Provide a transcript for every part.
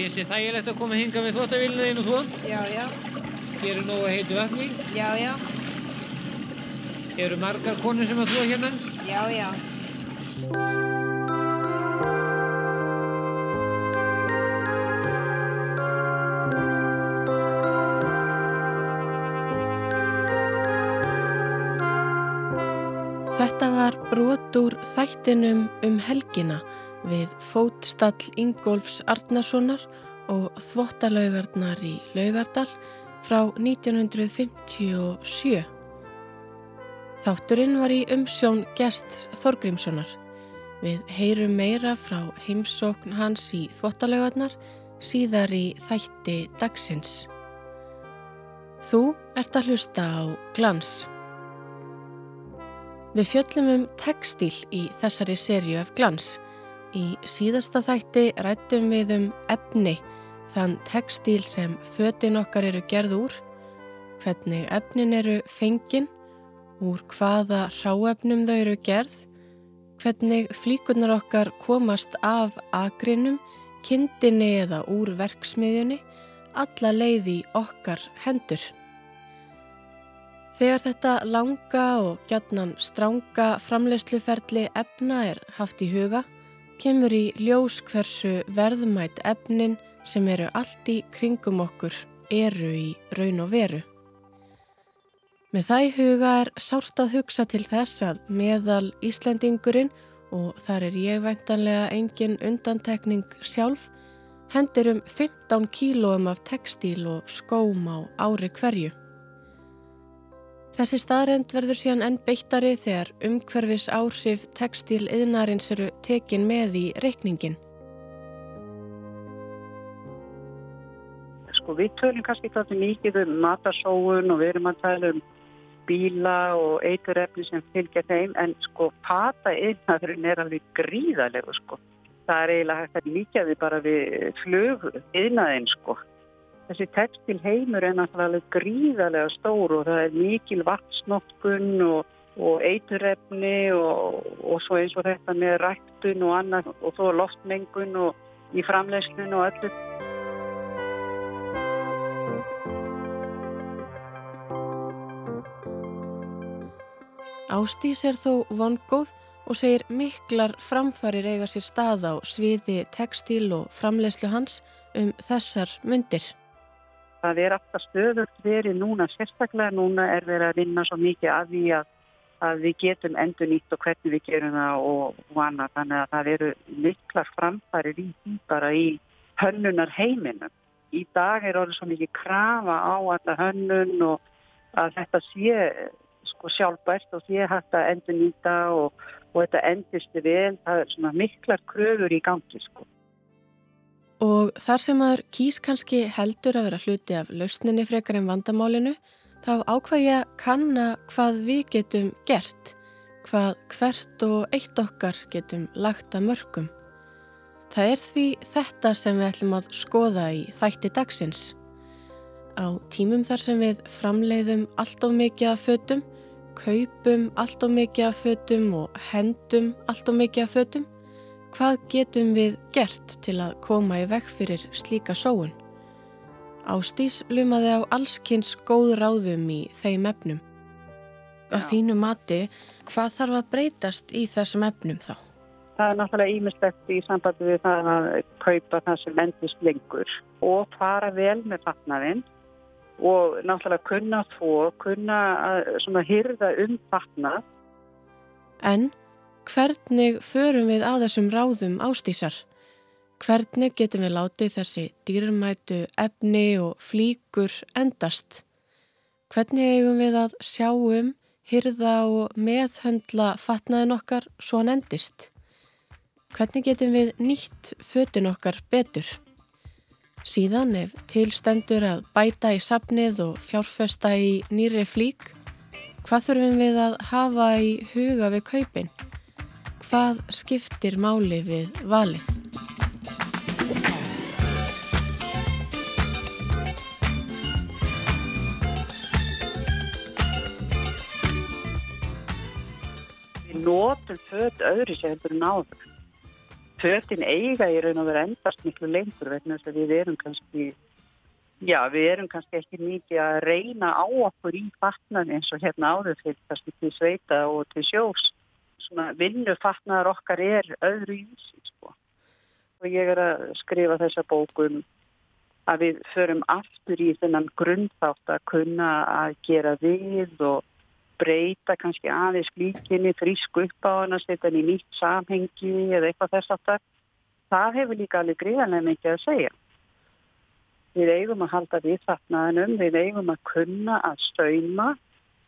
Finnst þið þægilegt að koma að hinga með þvóttavílinu þínu þú? Já, já. Gerir nógu heitu vatni? Já, já. Eru margar konur sem að þvó hérna? Já, já. Þetta var brot úr þættinum um helgina við fótstall Ingólfs Arnarssonar og þvottalaugarnar í Laugardal frá 1957. Þátturinn var í umsjón Gersts Þorgrímssonar. Við heyrum meira frá heimsókn hans í þvottalaugarnar síðar í þætti dagsins. Þú ert að hlusta á glans. Við fjöllum um textíl í þessari sériu af glans. Í síðasta þætti rættum við um efni, þann textíl sem fötin okkar eru gerð úr, hvernig efnin eru fengin, úr hvaða ráefnum þau eru gerð, hvernig flíkunar okkar komast af agrinum, kindinni eða úr verksmiðjunni, alla leiði okkar hendur. Þegar þetta langa og gjarnan stránga framleysluferli efna er haft í huga, kemur í ljós hversu verðmætt efnin sem eru allt í kringum okkur eru í raun og veru. Með það í huga er sárt að hugsa til þess að meðal Íslendingurinn, og þar er ég væntanlega engin undantekning sjálf, hendir um 15 kílóum af textíl og skóm á ári hverju. Þessi staðrend verður síðan enn beittari þegar umhverfis áhrif textil yðnarins eru tekin með í reikningin. Sko við tölum kannski þátti mikið um matasóun og við erum að tala um bíla og eiturrefni sem fylgja þeim en sko pata yðnarinn er alveg gríðarlegu sko. Það er eiginlega hægt að líka við bara við flög yðnaðinn sko. Þessi textil heimur er náttúrulega gríðarlega stór og það er mikil vatsnokkun og, og eiturrefni og, og svo eins og þetta með rættun og annað og þó loftmengun og í framlegslun og öllu. Ástís er þó vongóð og segir miklar framfarir eiga sér stað á sviði textil og framlegslu hans um þessar myndir. Það er alltaf stöðugt verið núna, sérstaklega núna er verið að vinna svo mikið að því að, að við getum endur nýtt og hvernig við gerum það og, og annað. Þannig að það eru miklar framfærir í bara í hönnunar heiminum. Í dag er orðið svo mikið krafa á þetta hönnun og að þetta sé sko sjálfbært og sé hægt að endur nýta og, og þetta endistu vel. Það er svona miklar kröfur í gangi sko. Og þar sem maður kýs kannski heldur að vera hluti af lausninni frekar en vandamálinu, þá ákvað ég að kanna hvað við getum gert, hvað hvert og eitt okkar getum lagt að mörgum. Það er því þetta sem við ætlum að skoða í þætti dagsins. Á tímum þar sem við framleiðum allt of mikið af fötum, kaupum allt of mikið af fötum og hendum allt of mikið af fötum, Hvað getum við gert til að koma í vekk fyrir slíka sóun? Ástís lumaði á allskynns góð ráðum í þeim efnum. Á þínu mati, hvað þarf að breytast í þessum efnum þá? Það er náttúrulega ímislegt í sambandi við það að kaupa það sem endist lengur og fara vel með fatnaðinn og náttúrulega kunna þó, kunna að hyrða um fatnað. En Hvernig förum við á þessum ráðum ástísar? Hvernig getum við látið þessi dýrmætu efni og flíkur endast? Hvernig eigum við að sjáum, hyrða og meðhöndla fatnaðin okkar svo hann endist? Hvernig getum við nýtt fötun okkar betur? Síðan ef tilstendur að bæta í sapnið og fjárfesta í nýri flík, hvað þurfum við að hafa í huga við kaupin? Hvað skiptir máli við valið? Við notum född öðru sem heldur en áður. fötin eiga í raun og vera endast miklu lengur vegna þess að við erum kannski já, við erum kannski ekki mikið að reyna á okkur í fatnan eins og hérna áður fyrir kannski til sveita og til sjós vinnufatnaðar okkar er öðru í þessi sko og ég er að skrifa þessa bókum að við förum aftur í þennan grunnþátt að kunna að gera við og breyta kannski aðeins flíkinni, frísku upp á hann að setja hann í nýtt samhengi eða eitthvað þess aftar. Það hefur líka alveg gríðanlega mikið að segja. Við eigum að halda við þarnaðinum, við eigum að kunna að stauma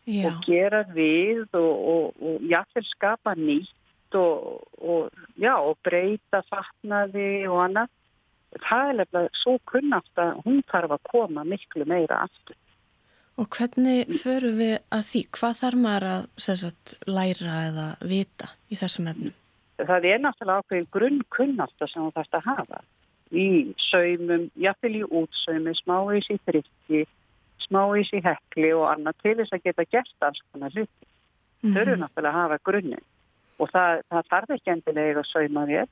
Já. og gera við og, og, og jáfnveil skapa nýtt og, og breyta þarnaði og annað. Það er lefnilega svo kunnaft að hún þarf að koma miklu meira aftur. Og hvernig förum við að því? Hvað þarf maður að sagt, læra eða vita í þessum efnum? Það er náttúrulega ákveðin grunnkunnasta sem þú þarfst að hafa í saumum, jafnvel í útsaumi, smávís í þrykki, smávís í hekli og annað til þess að geta gert alls konar hluti. Þau mm -hmm. eru náttúrulega að hafa grunnin og það, það þarf ekki endilega að sauma þér.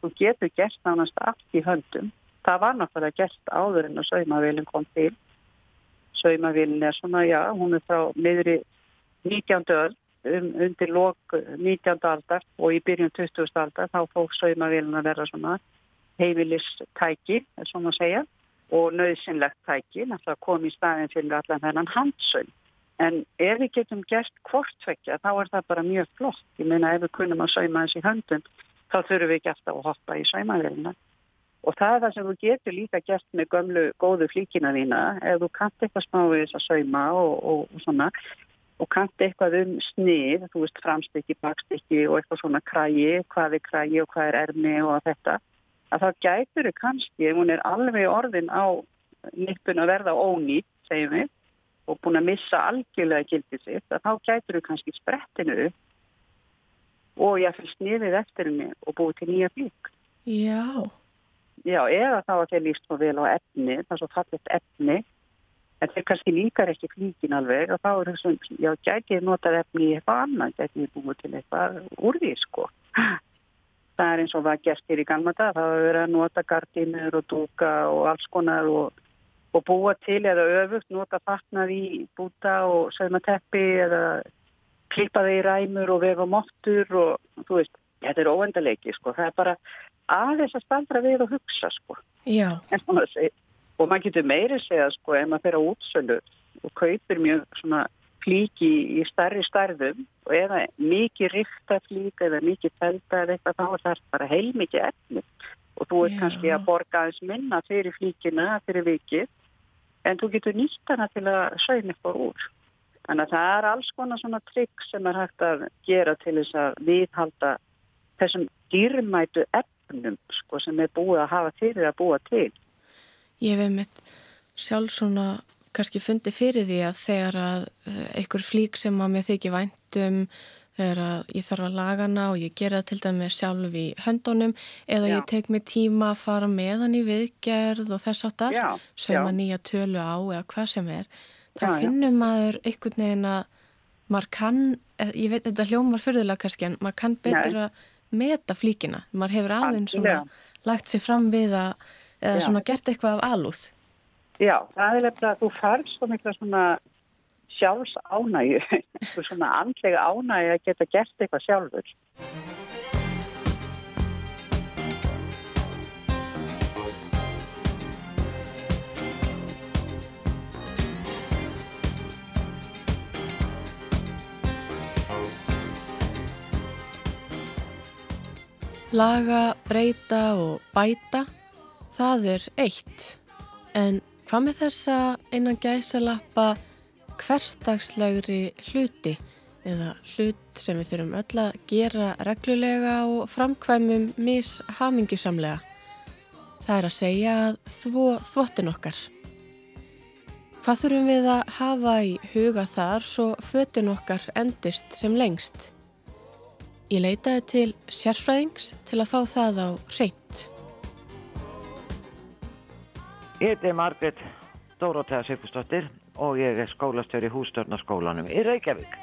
Þú getur gert nánast allt í höndum. Það var náttúrulega gert áður en að saumavelin kom til Saumavílin er svona, já, hún er frá miðri 19. öll, um, undir lok 19. aldar og í byrjun 20. aldar þá fók Saumavílin að vera svona heimilistæki, svona segja, og nöðsynlegt tæki, náttúrulega kom í staðin fyrir allan þennan handsögn. En ef við getum gert hvortvekja, þá er það bara mjög flott. Ég meina, ef við kunum að sauma þessi höndun, þá þurfum við ekki alltaf að hoppa í saumavílina. Og það er það sem þú getur líka gert með gömlu góðu flíkina þína ef þú kannt eitthvað smá við þess að sauma og, og, og svona og kannt eitthvað um snið, þú veist framstykki, bakstykki og eitthvað svona krægi, hvað er krægi og hvað er ermi og þetta, að það gætur kannski, hún er alveg orðin á nippun að verða ónýtt, segjum við, og búin að missa algjörlega gildið sitt, að þá gætur kannski sprettinu og ég fylgst niður eftir henni og búið til nýja flík. Já. Já, eða þá að þeir líst svo vel á efni, það er svo fallit efni, en þeir kannski líkar ekki flíkin alveg og þá er þessum, já, gætið notað efni í eitthvað annan, gætið búið til eitthvað úr því, sko. Það er eins og það gert hér í gamla dag, það hefur verið að nota gardinur og dúka og alls konar og, og búa til eða öfugt, nota fatnað í búta og saumateppi eða klippa þeir í ræmur og vefa móttur og þú veist, þetta er óendalegi, sko, það er bara aðeins að staldra við og hugsa sko. og maður getur meiri segja sko ef maður fyrir á útsölu og kaupir mjög svona flíki í starri starðum og eða mikið rikta flík eða mikið felda eða eitthvað þá er það bara heilmikið efni og þú ert kannski að borga aðeins minna fyrir flíkina, fyrir vikið en þú getur nýtt hana til að sögna eitthvað úr. Þannig að það er alls konar svona trygg sem er hægt að gera til þess að viðhalda þessum dýrmætu efnum sko, sem er búið að hafa fyrir að búa til. Ég hef mitt sjálf svona kannski fundi fyrir því að þegar að eh, einhver flík sem að mér þykir væntum þegar að ég þarf að laga hana og ég gera til dæmi sjálf í höndunum eða já. ég tek mig tíma að fara með hann í viðgerð og þess aftar sem að nýja tölu á eða hvað sem er þá já, finnum já. maður einhvern veginn að maður kann, eh, ég veit þetta hljómar fyrðulega kannski en maður kann betur að meta flíkina. Maður hefur aðeins svona lagt sér fram við að eða svona gert eitthvað af alúð. Já, það er lefnilega að þú færst svo mikla svona sjálfs ánægu, svona andlega ánægu að geta gert eitthvað sjálfur. Laga, breyta og bæta, það er eitt. En hvað með þessa einan gæsalappa hverstagslegri hluti eða hlut sem við þurfum öll að gera reglulega og framkvæmum mishamingisamlega? Það er að segja að þvó þvottin okkar. Hvað þurfum við að hafa í huga þar svo föttin okkar endist sem lengst? Ég leitaði til sérfræðings til að fá það á reynd. Ég heiti Margret Dórótega Sigfúsdóttir og ég er skólastjóri hústörnarskólanum í Reykjavík.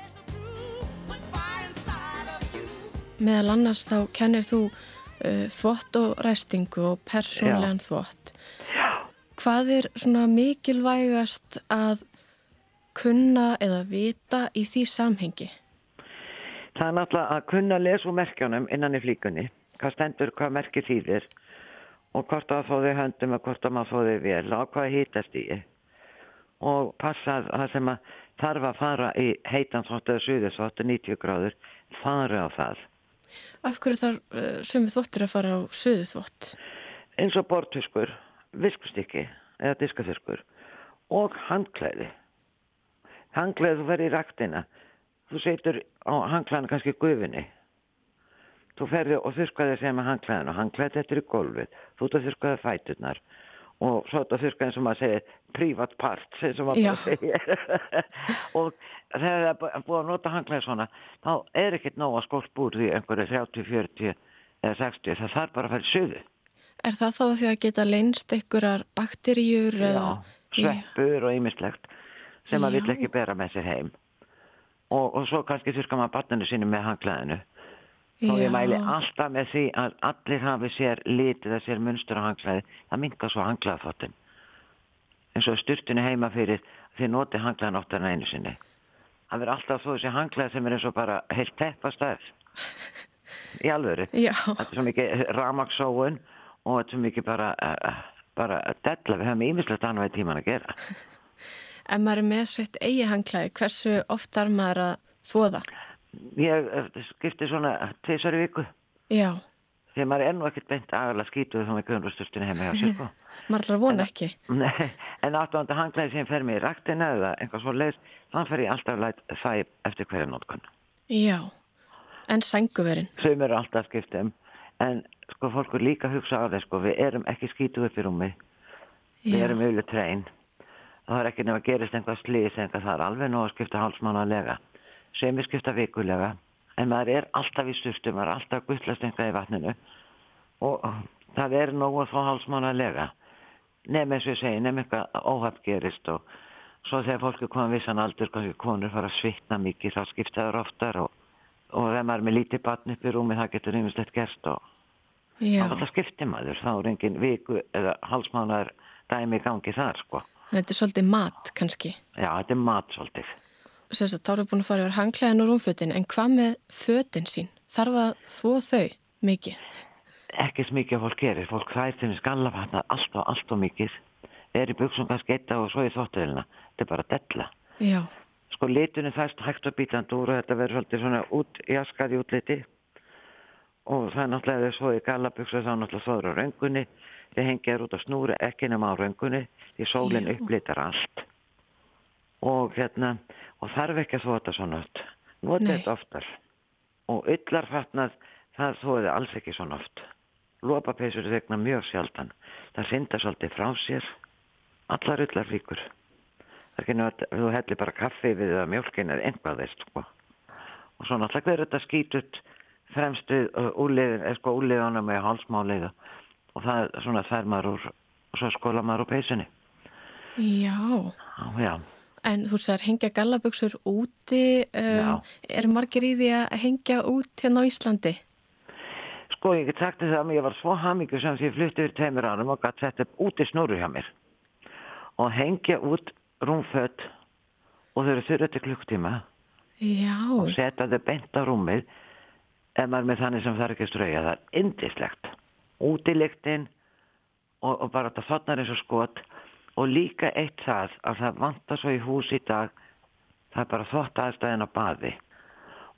Meðal annars þá kennir þú uh, þvott og ræstingu og persónlegan þvott. Hvað er svona mikilvægast að kunna eða vita í því samhengi? Það er náttúrulega að kunna lesa úr merkjónum innan í flíkunni. Hvað stendur, hvað merkir þýðir og hvort að þau höndum og hvort að maður þau vel og hvað hýtast í. Og passa að það sem að þarf að fara í heitansvott eða suðisvott 90 gráður, fara á það. Af hverju þarf uh, sumi þvottur að fara á suðu þvott? Eins og bortuskur, viskustykki eða diskaþurskur og handklæði. Handklæði þú ferði í raktina, þú setur á handklæðinu kannski gufinni. Þú ferði og þurrskaði sem með handklæðinu og handklæði þetta er í golfið. Þú ert að þurrskaði fæturnar og svo þetta þurrskaði eins og maður segir privat part, eins og maður segir. og þegar það er búið að nota handklæði svona, þá er ekkert nóg að skólt búið því einhverju 30, 40 eða 60. Það þarf bara að fara í söðu. Er það þá að því að geta leinst einhverjar bakteríur? Já, sveppur og ýmislegt sem maður vill ekki bera með sér heim. Og, og svo kannski þurka maður barninu sínu með hanglaðinu. Og ég mæli alltaf með því að allir hafi sér litið að sér munstur á hanglaði. Það mingar svo hanglaðafottin. En svo styrtinu heima fyrir því noti hanglaðan óttan einu sinni. Það verður alltaf svo þessi hanglaði sem er eins og bara heilt teppastæð. Í alvöru. Já. Þetta er svo mikið ramagsóun og þetta er svo mikið bara, uh, bara að della. Við höfum ímislegt annað tíman að gera. Ef maður er með sveitt eigi hanglaði, hversu oft er maður að þóða? Ég skipti svona tveisar viku. Já. Þegar maður er nú ekkert beint aðalega skítuð þá með guðunrústurstinu hefði hjá sér sko. maður er vona ekki. Nei, en áttuðandi hanglaði sem fer mér í raktina eða einhvað svo leiðs, þann fer ég alltaf læt það eftir hverja nótkunn. Já, en sænguverinn? Þau mér alltaf skiptum, en sko fólk er líka að hugsa á það sko, við erum ekki skítuð upp í rúmi, við erum auðvitað treyn það er ekki nefn að gerist einhvað slís en það er alveg nú að skipta hálsmánalega sem við skipta vikulega en maður er alltaf í styrstu maður er alltaf guttlast einhvað í vatninu og það er nógu að fá hálsmánalega nefn eins og ég segi, nefn eitthvað óhaft gerist og svo þegar fólki komið vissan aldur konur fara að svitna mikið þá skipta það oftar og, og þegar maður er með lítið batn upp í rúmi það getur einmislegt gerst og þá skiptir maður þá er engin viku eða hálsmánar dæmi í gangi þar sko Þetta er svolítið mat kannski. Já, þetta er mat svolítið. Sérst að þá eru búin að fara yfir hangklæðin og rúmfötin, en hvað með fötin sín? Þarf að þvó þau mikið? Ekki smikið að fólk gerir. Fólk þær til skallafatna allt og allt og mikið. Er í buksum kannski eitt og svo í þóttuðilina. Þetta er bara della. Já. Sko litunni þæst hægt og bítand úr og þetta verður svolítið svona út, jaskað í útliti. Og það er náttúrulega svo í gallabuksu þá náttúrulega þóður á röngunni þið hengjar út á snúri ekki nema á röngunni því sólinn upplitar allt og hérna og þarf ekki að þóta svona oft. Nota þetta oftar. Og yllarfatnað það þóði alls ekki svona oft. Lópapeisur þegna mjög sjaldan. Það synda svolítið frá sér. Allar yllarfíkur það er ekki að þú hellir bara kaffi við eða mjölkin eða einhvað veist sko. og svo náttúrulega verður þetta skítut fremstu úliðin, eða sko úliðanum með hálsmáliða og það er svona þær maður úr og svo skóla maður úr peysunni. Já. Já En þú sagðar hengja gallaböksur úti um, er margir í því að hengja út hérna á Íslandi? Sko ég get sagt þess að ég var svo hamingu sem því ég flutti yfir tveimur árum og gæti sett upp úti snúru hjá mér. Og hengja út rúmfött og þau eru þurra til klukktíma Já. og setja þau beint á rúmið ef maður með þannig sem það er ekki strauja. Það er indislegt útiliktinn og, og bara þetta þotnar eins og skot og líka eitt það að það vantar svo í hús í dag það er bara þott aðstæðin á baði.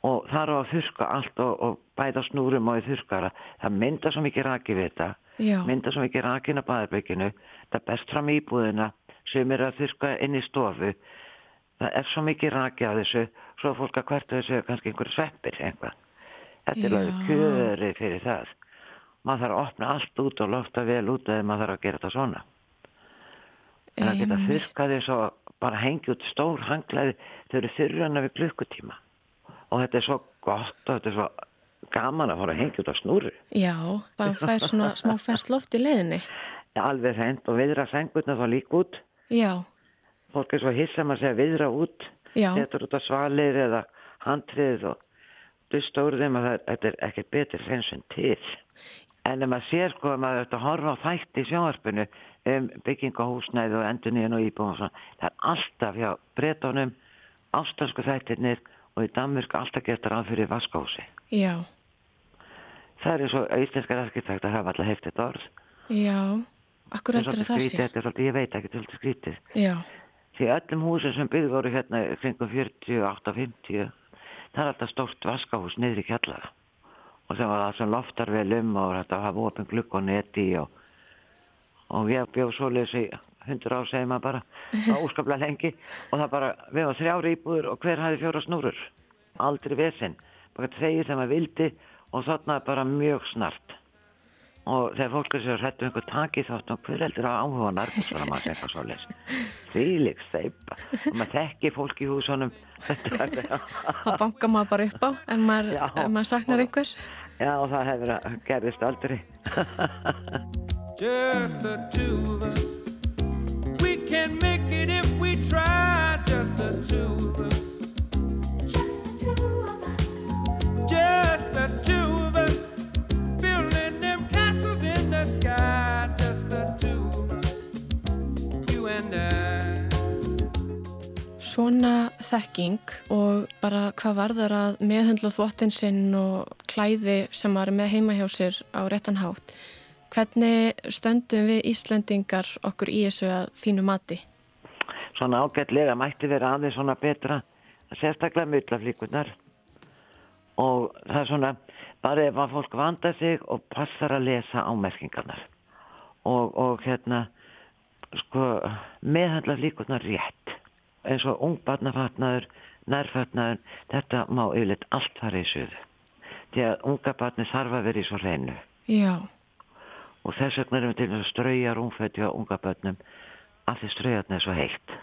Og það er á að þurka allt og, og bæða snúrum og þurkara það mynda svo mikið raki við þetta Já. mynda svo mikið rakin á baðarbygginu það er best fram íbúðina sem er að þurka inn í stofu. Það er svo mikið raki á þessu svo að fólk að hvertu þessu kannski einhverju sveppir einhvað þetta er alveg kjöri fyrir það. Maður þarf að opna allt út og lofta vel út eða maður þarf að gera þetta svona en að geta þurka því svo bara hengi út stór hanglaði þau eru þurrana við klukkutíma. Og þetta er svo gott og þetta er svo gaman að fara að hengja út á snúru. Já, það fær svona smá færst loft í leiðinni. Já, alveg hend og viðra sengurna þá líka út. Já. Fólk er svo hissa maður að segja viðra út. Þetta er út á svalir eða handrið og dustóruðum að það, þetta er ekkert betur eins en til. En ef maður sér sko að maður ætti að horfa á þætti í sjónvarpinu um byggingahúsnæði og endurniðin og íbúin og svona, það er alltaf hjá breytónum, ástansku þættirnir og í Danmurk alltaf getur að fyrir vaskósi. Já, Það er svo íslenskar arkitekt að hafa alltaf heift þetta orð. já, akkur að það sé. þetta er svolítið, ég veit ekki, þetta er svolítið skrítið. Já, Því öllum húsum sem byggð voru hérna í kringum 48-50, það er alltaf stórt vaskahús niður í kjallara. Og það var það sem loftar vel um og þetta hafa opin glukk og neti og, og ég bjóð svoleiðis í 100 ár segir maður bara, það var úskaplega lengi. Og það bara, við varum þrjári íbúður og hver hafði fjóra snúrur, aldrei vesinn, bara treyið sem maður vildi og þarna bara mjög snart. Og þegar fólk er sér hrættu einhver taki þátt og hver heldur að áhuga nærmast var maður eitthvað svo leys þvílik steipa og maður þekki fólk í húsunum. Þá bankar maður bara upp á ef maður, maður saknar einhvers. já og það hefur að gerðist aldrei just the two of us. We can make it if we try, just the two of us. Just the two of us. Just the two of us. Building them castles in the sky, just the two of us. You and I. Svona þekking og bara hvað varðar að meðhundla þvottin sinn og klæði sem er með heima hjá sér á réttan hátt. Hvernig stöndum við Íslendingar okkur í þessu að þínu mati? svona ágætlega mætti vera aðeins svona betra sérstaklega myllaflíkunar og það er svona bara ef að fólk vanda sig og passar að lesa ámerkingarnar og, og hérna sko meðhandla flíkunar rétt. Eins og ungbarnafatnaður nærfatnaður, þetta má yfirleitt allt fara í suðu. Því að unga barni þarf að vera í svo reynu Já, og þess vegna erum við til að strauja rúmfætti á unga barnum af því straujarni er svo heitt.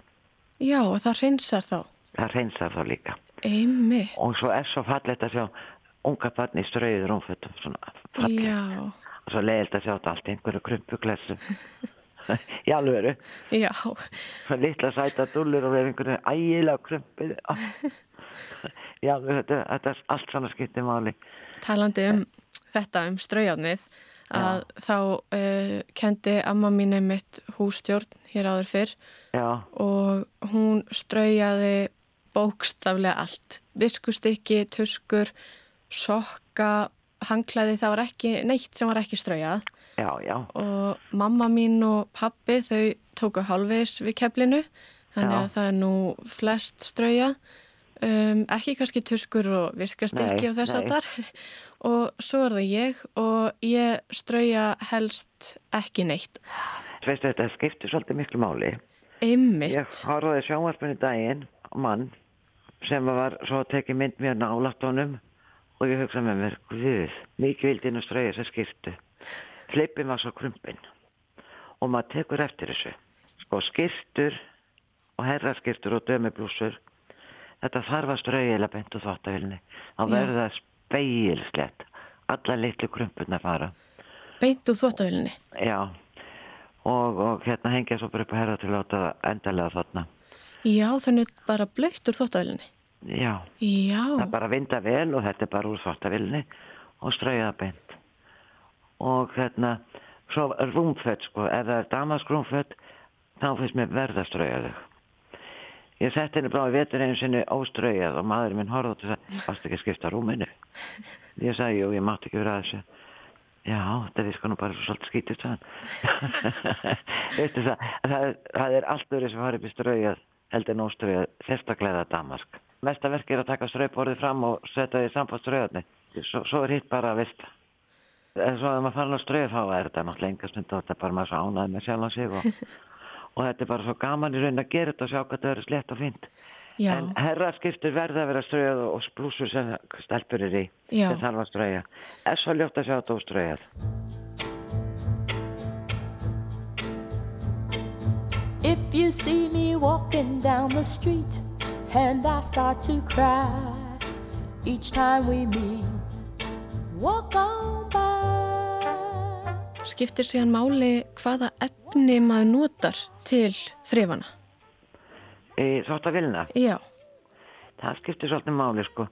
Já og það hreinsar þá. það reynsar þá líka. Einmitt. og svo er svo fallegt að sjá unga barni í strauðið rúmfötum svona fallegt. Já, og svo leiðilt að sjá þetta allt einhverju krumpuglessum í alvöru. Já, svo litla sæta dúllur og við einhverju ægilega krumpið já þetta er allt svona skiptið máli. Talandi um þetta um straujarnið að þá uh, kendi amma mín einmitt hússtjórn hér áður fyrr já, og hún straujaði bókstaflega allt. Viskustykki, tuskur, sokka, hangklæði, það var ekki neitt sem var ekki straujað. Já, já. Og mamma mín og pappi þau tóku hálfveis við keflinu þannig Já. að það er nú flest straujað um, ekki kannski tuskur og viskastykki Nei, og þess að þar og svo er það ég og ég strauja helst ekki neitt. Veistu þetta skiptir svolítið miklu máli. Einmitt, ég horfaði sjónvarpinu daginn mann sem var svo að tekið mynd mér nálægt honum og ég hugsaði með mér, guð, mikið vildi inn að strauja þess skirtu. Flippin var svo krumpin og maður tekur eftir þessu. Sko skirtur og herraskirtur og dömublúsur, þetta þarf að strauja eða bent og þvottavilni. Þá verður það speilslegt, alla litlu krumpurna fara. beint úr þvóttavilinni Já, og, og hérna hengja svo bara upp að herra til að láta endalega þarna. Já, þannig bara blöytt úr þvóttavilinni Já. Já, það bara vinda vel og þetta er bara úr svartavilni og strauja það beint. Og hérna svo rúmfött sko, ef það er damask rúmfött þá finnst mér verða að strauja þau ég sett henni bara í vetur einu sinni óstraujað og maðurinn minn horfði og sagði, varst ekki að skipta rúminu? Ég sagði, jú, ég mátti ekki vera að þessu. Já, þetta viska nú bara svo svolítið skítið veistu það það, er- það er allt öðru sem var upp í straujað heldur en óstraujað, sérstaklega damask. Mesta verk er að taka strauborðið fram og setja því samband straujarni svo, svo er hitt bara að vista. En svo ef maður farin að strauja þá er þetta náttúrulega enga stund og þetta er bara maður svo ánæði með sjálf sig og, og þetta er bara svo gaman í raun að gera þetta og sjá hvað þetta verður slett og fínt. Já, en herraskiptur verða að vera straujað og blúsur sem stelpur er í. Sem þarf að strauja. Er svo ljótt að sjá þetta óstraujað. If you see me walking down the street and I start to cry each time we meet, walk on. Skiptir síðan máli hvaða efni maður notar til þrifana. í þóttavilna Já, það skiptir svolítið máli sko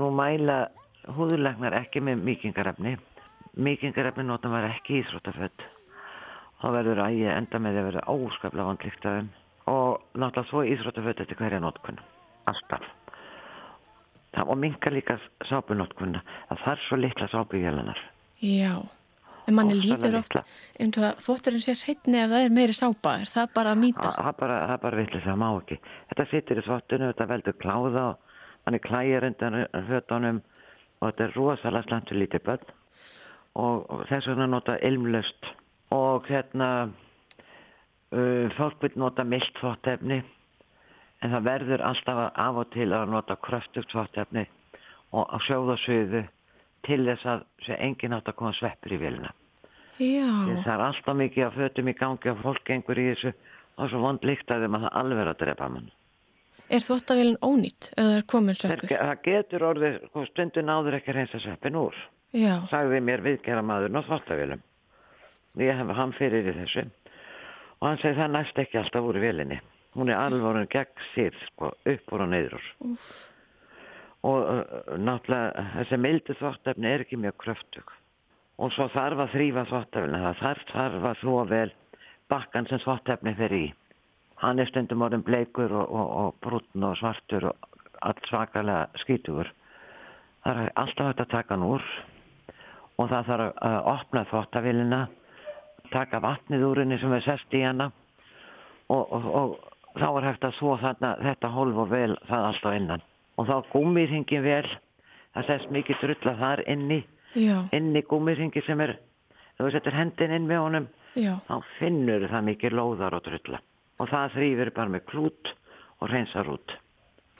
nú mæla húðurlegnar ekki með mýkingarefni Míkingarefni nota maður ekki íþróttaföld. Þá verður að ég enda með að verða óskaplega vandlíkt af þeim. Og náttúrulega svo íþróttaföld eftir hverja notkunn. Alltaf. Það og minka líka sápunotkunna. Það þarf svo litla sápuvélanar. Já, en manni líður oft eins og að þvotturinn sé hreitni ef það er meiri sápa, er það bara að mýta? Það er bara, bara vitlis, það má ekki. Þetta situr í þvottinu, þetta veldur kláða og manni klæjar undan hötunum og þetta er rosalega slæmt fyrir lítið börn. Og, og þess vegna nota ilmlöst og hérna uh, fólk vil nota mildt þvottefni en það verður alltaf af og til að nota kröftugt þvottefni og á sjóðasöðu til þess að enginn átt að koma sveppur í vilna. Já, Það er alltaf mikið að fötum í gangi og fólk gengur í þessu og svo vond líkt að þeim að alveg að drepa mann. er þvottavélinn ónýtt það er komin sveppur? það getur orðið, sko, stundin áður ekki að reynsa sveppin úr, Já, sagði mér viðgera maðurinn á þvottavélum. Ég hef hann fyrir í þessu og hann segi það næst ekki alltaf úr í vélinni. Hún er alveg orðin gegn sér, sko, upp úr og neyður úr. Og náttúrulega þessi mildi þvottefni er ekki mjög kröftug. Og svo þarf að þrýfa þvottefni, það þarf, að þvó vel bakkan sem þvottefni fer í. Hann er stundum orðin bleikur og, og, og brúnn og svartur og allt svakalega skítugur. Það er alltaf hægt að taka hann úr og það þarf að opna þvottavélina, taka vatnið úr henni sem er sest í hana og, og, þá er hægt að svo þarna þetta hólf og vel það allt á innan. Og þá gúmirhingin vel, það sest mikið drulla þar inni, já, inni gúmirhingi sem er, þú setur hendin inn með honum, já, þá finnur það mikið lóðar og drulla. Og það þrýfur bara með klút og reynsar út.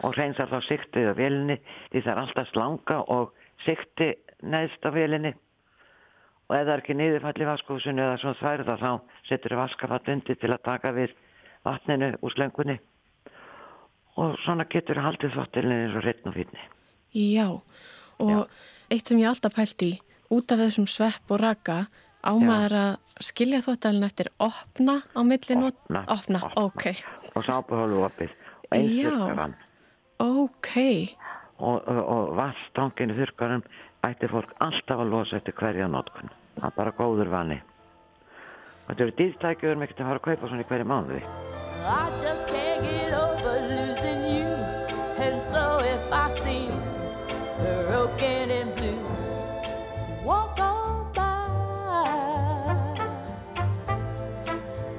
Og reynsar þá siktið á vélinni, því það er alltaf slanga og sikti neðst á vélinni. Og ef það er ekki niðurfall í vaskúsinu eða svona þværða þá setur það vaskafall undir til að taka við vatninu úr slöngunni. Og svona getur haldið þvottilinu eins og hreitn og fínni. já. Og eitt sem ég alltaf pælt í, út af þessum svepp og raka, ámaður að skilja þvottalinn eftir opna á milli not... Opna, Opna, opna. ok. Og sápuhólu opið. Og eins Já. þurrkar hann. Ok, og, og, og vastanginu þurrkarum ætti fólk alltaf að losa eftir hverja notkun. Það er bara góður vani. Þetta eru dýrstækjur, við erum ekkert að fara að kaupa svona í hverju mánuði. If I seem broken and blue, walk on by.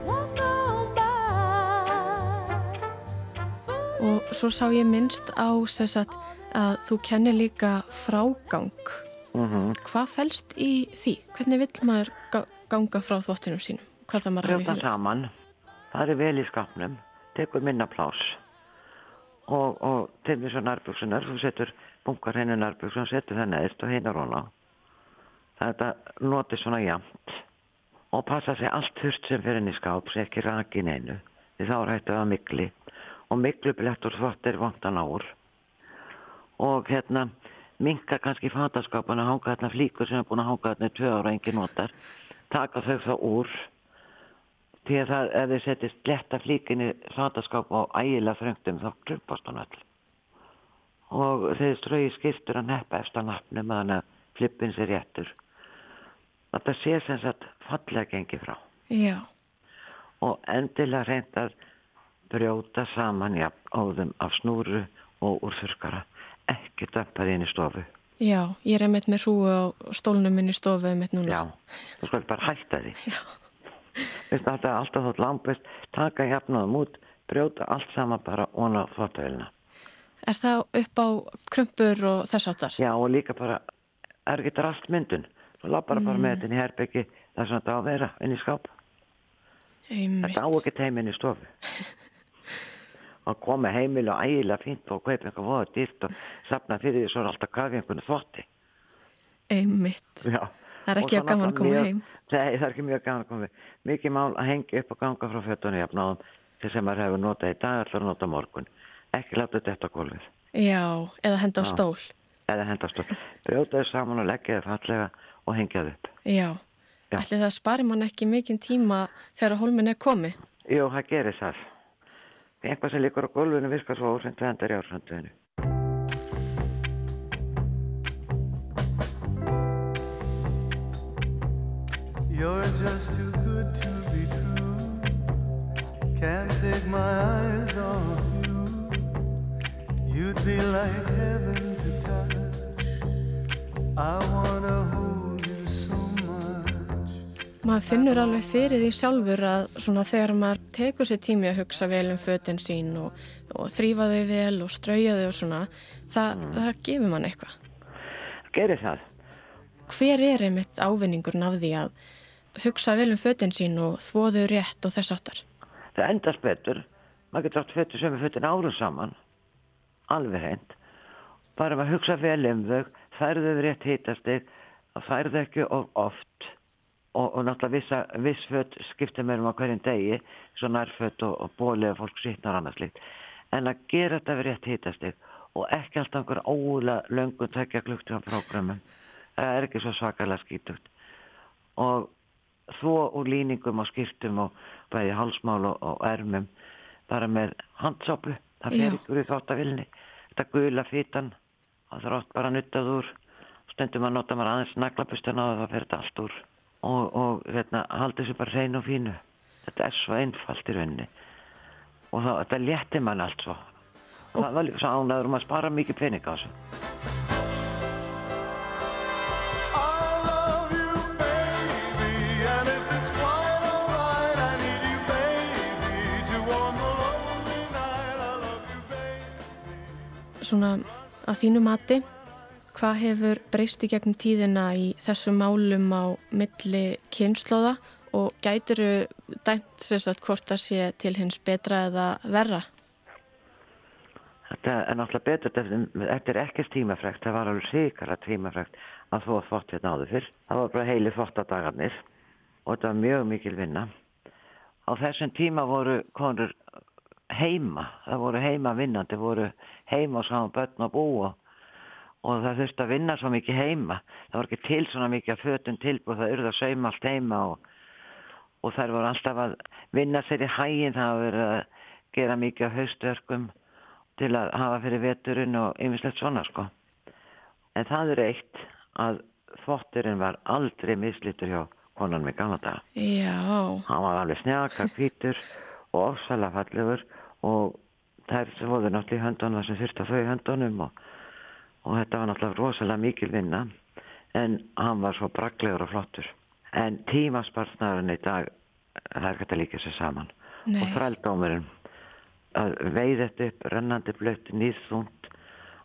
Walk on by. og svo sá ég minnst á sem sagt, að þú kennir líka frágang. Mm Hvað felst í því? Hvernig vill maður ga- ganga frá þvottinum sínum? Hvað það maður að Brjóta saman, það er vel í skapnum, tekur minna plás og, og til þess að nærbuksunar, þú setur bunkar henni nærbuksunar, setur það neðist og hinnar hona. Þetta noti svona jæmt og passa sig allt þurft sem fyrir henni skáp, sem ekki rakin einu, því þá er hægt að mikli og miklu blettur þvott er vondan ár og hérna minka kannski fataskápana hanga þarna flíkur sem er búin að hanga þarna í tvö ára og engin notar. Taka þau þá úr því að það, ef þið setjast letta flíkinni fataskáp á ægilega þröngtum þá klumpast hann öll og þeir strögi skiptur að neppa eftir nafnum að hann að flippin sér réttur. Þetta sé sem sagt fallega gengi frá. Já, og endilega reynd að brjóta saman jafn óðum af snúru og úr þurkara ekki dömpaði inn í stofu. Já, ég er einmitt með hrúu á stólnum minn í stofu einmitt núna. já, þú skal bara hætta því. Veistu, þetta er alltaf þótt langbest taka jafnaðum út brjóta allt saman bara óna þvóttavélina Er það upp á krumpur og þess áttar? já og líka bara er ekki drast myndun þú lappar bara með þetta inn í herbyggi það er svona þetta á að vera inn í skáp Einmitt. þetta á ekki heim inn í stofu og koma heimil og ægilega fínt og kaupa eitthvað voða dýrt og safna fyrir því svo er alltaf kafi einhvern þvotti Einmitt. Já. Það er ekki að gaman að koma heim. Nei, það er ekki mjög gaman að koma heim. Mikið mál að hengja upp og ganga frá fötunni jafnáðum til sem maður hefur notað í dag allar að nota á morgun. Ekki láta þetta á gólfið. Já, eða henda á stól. Eða hendast upp. Brjóta þau saman og leggja þau fallega og hengja þau upp. Já. Já. Ætli það spari mann ekki mikinn tíma þegar hólminn er komið? Jú, það gerir það. Eitthvað sem líkur á gólfinu virkar svo ósend ársönduðinu. just too good to be true. Can't take my eyes off you. You'd be like heaven to touch. I wanna hold you so much. Maður finnur alveg fyrir því sjálfur að svona þegar maður tekur sér tími að hugsa vel um fötin sín og, og þrýfa þau vel og strauja þau og svona, það, það gefur mann eitthvað. Gerir það. Hver er einmitt ávinningurinn af því að hugsa vel um fötin sín og þvoðu rétt og þess aftar? Það endast betur. Maður getur átt fötur sem er fötin árum saman. Alveg hreint. Bara maður hugsa vel um þau, færðu þau rétt hitastig, færðu ekki of oft og, og náttúrulega viss fött skiptir mér um á hverjum degi, svo nærfött og, og og fólk sýtnar annars líkt. En að gera þetta við rétt hitastig og ekki alltaf einhver ólega löngun tekja klukktíma prógramum. Það er ekki svo svakalega skítugt. Og þó úr líningum og skiptum og bæði hálsmál og, og ermum. Bara með handsápu það fer ykkur í þáttavilni þetta gula fítan það þrótt bara nuttað úr. Stundum að nota maður aðeins naglabustan á það það fer þetta allt úr. Og, og hérna, haldið sér bara hrein og fínu. Þetta er svo einfalt í rauninni. Og þá, þetta létti mann allt svo. Og það var líka svo ánæður um að spara mikið pening á þessu Svona að þínu mati, hvað hefur breyst í gegnum tíðina í þessum málum á milli kynnslóða og gætiru dæmt sérsagt hvort það sé til hins betra eða verra? Þetta er náttúrulega betur, þetta er ekkert tímafrækt, það var alveg sikara tímafrækt að þvó þvott hérna áður fyrr. Það var bara heili þvottadagarnir og þetta var mjög mikil vinna. Á þessum tíma voru konur heima, það voru heima vinnandi, voru heima og sáum börn og búa og það þurfti að vinna svo mikið heima. Það var ekki til svona mikið að fötun tilbúð, það urða að sauma allt heima og, og þær voru alltaf að vinna sér í hægin, það verið að gera mikið af haustverkum til að hafa fyrir veturinn og ymmislegt svona sko. En það er eitt að þvotturinn var aldrei mislítur hjá konunum í gamla daga. Já, Hann var alveg snjaka, hvítur og ofsalega fallegur og þær voru náttúrulega í höndunum sem þurfti að þau í höndunum og, og þetta var náttúrulega rosalega mikil vinna en hann var svo braglegur og flottur. En tímasparsnaðurinn í dag, það ekki að líka sér saman. Nei. Og þrældómurinn að veið þetta upp rennandi blött nýðþúnt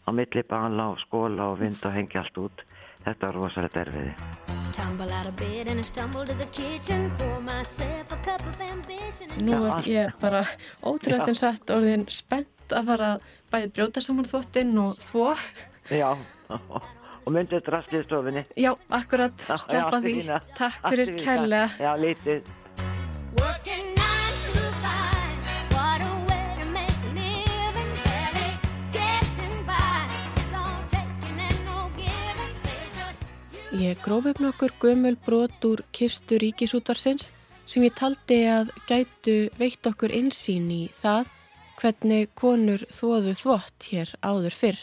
á milli bala og skóla og vind og hengi allt út. Þetta var rosalega erfiði. Tumble out of bed and I stumble to the kitchen. Pour myself a cup of ambition. nú er ég bara ótrúlega satt orðin spennt að fara að bæði brjóta saman þvottinn og þvó. Já, og myndið drastlið stofinni. Já, akkurat, í því. Takk fyrir kærlega. Já, lítið. Ég gróf upp nokkur gömul brot úr kistu ríkisútvarsins sem ég taldi að gætu veitt okkur insýn í það hvernig konur þóðu þvott hér áður fyrr.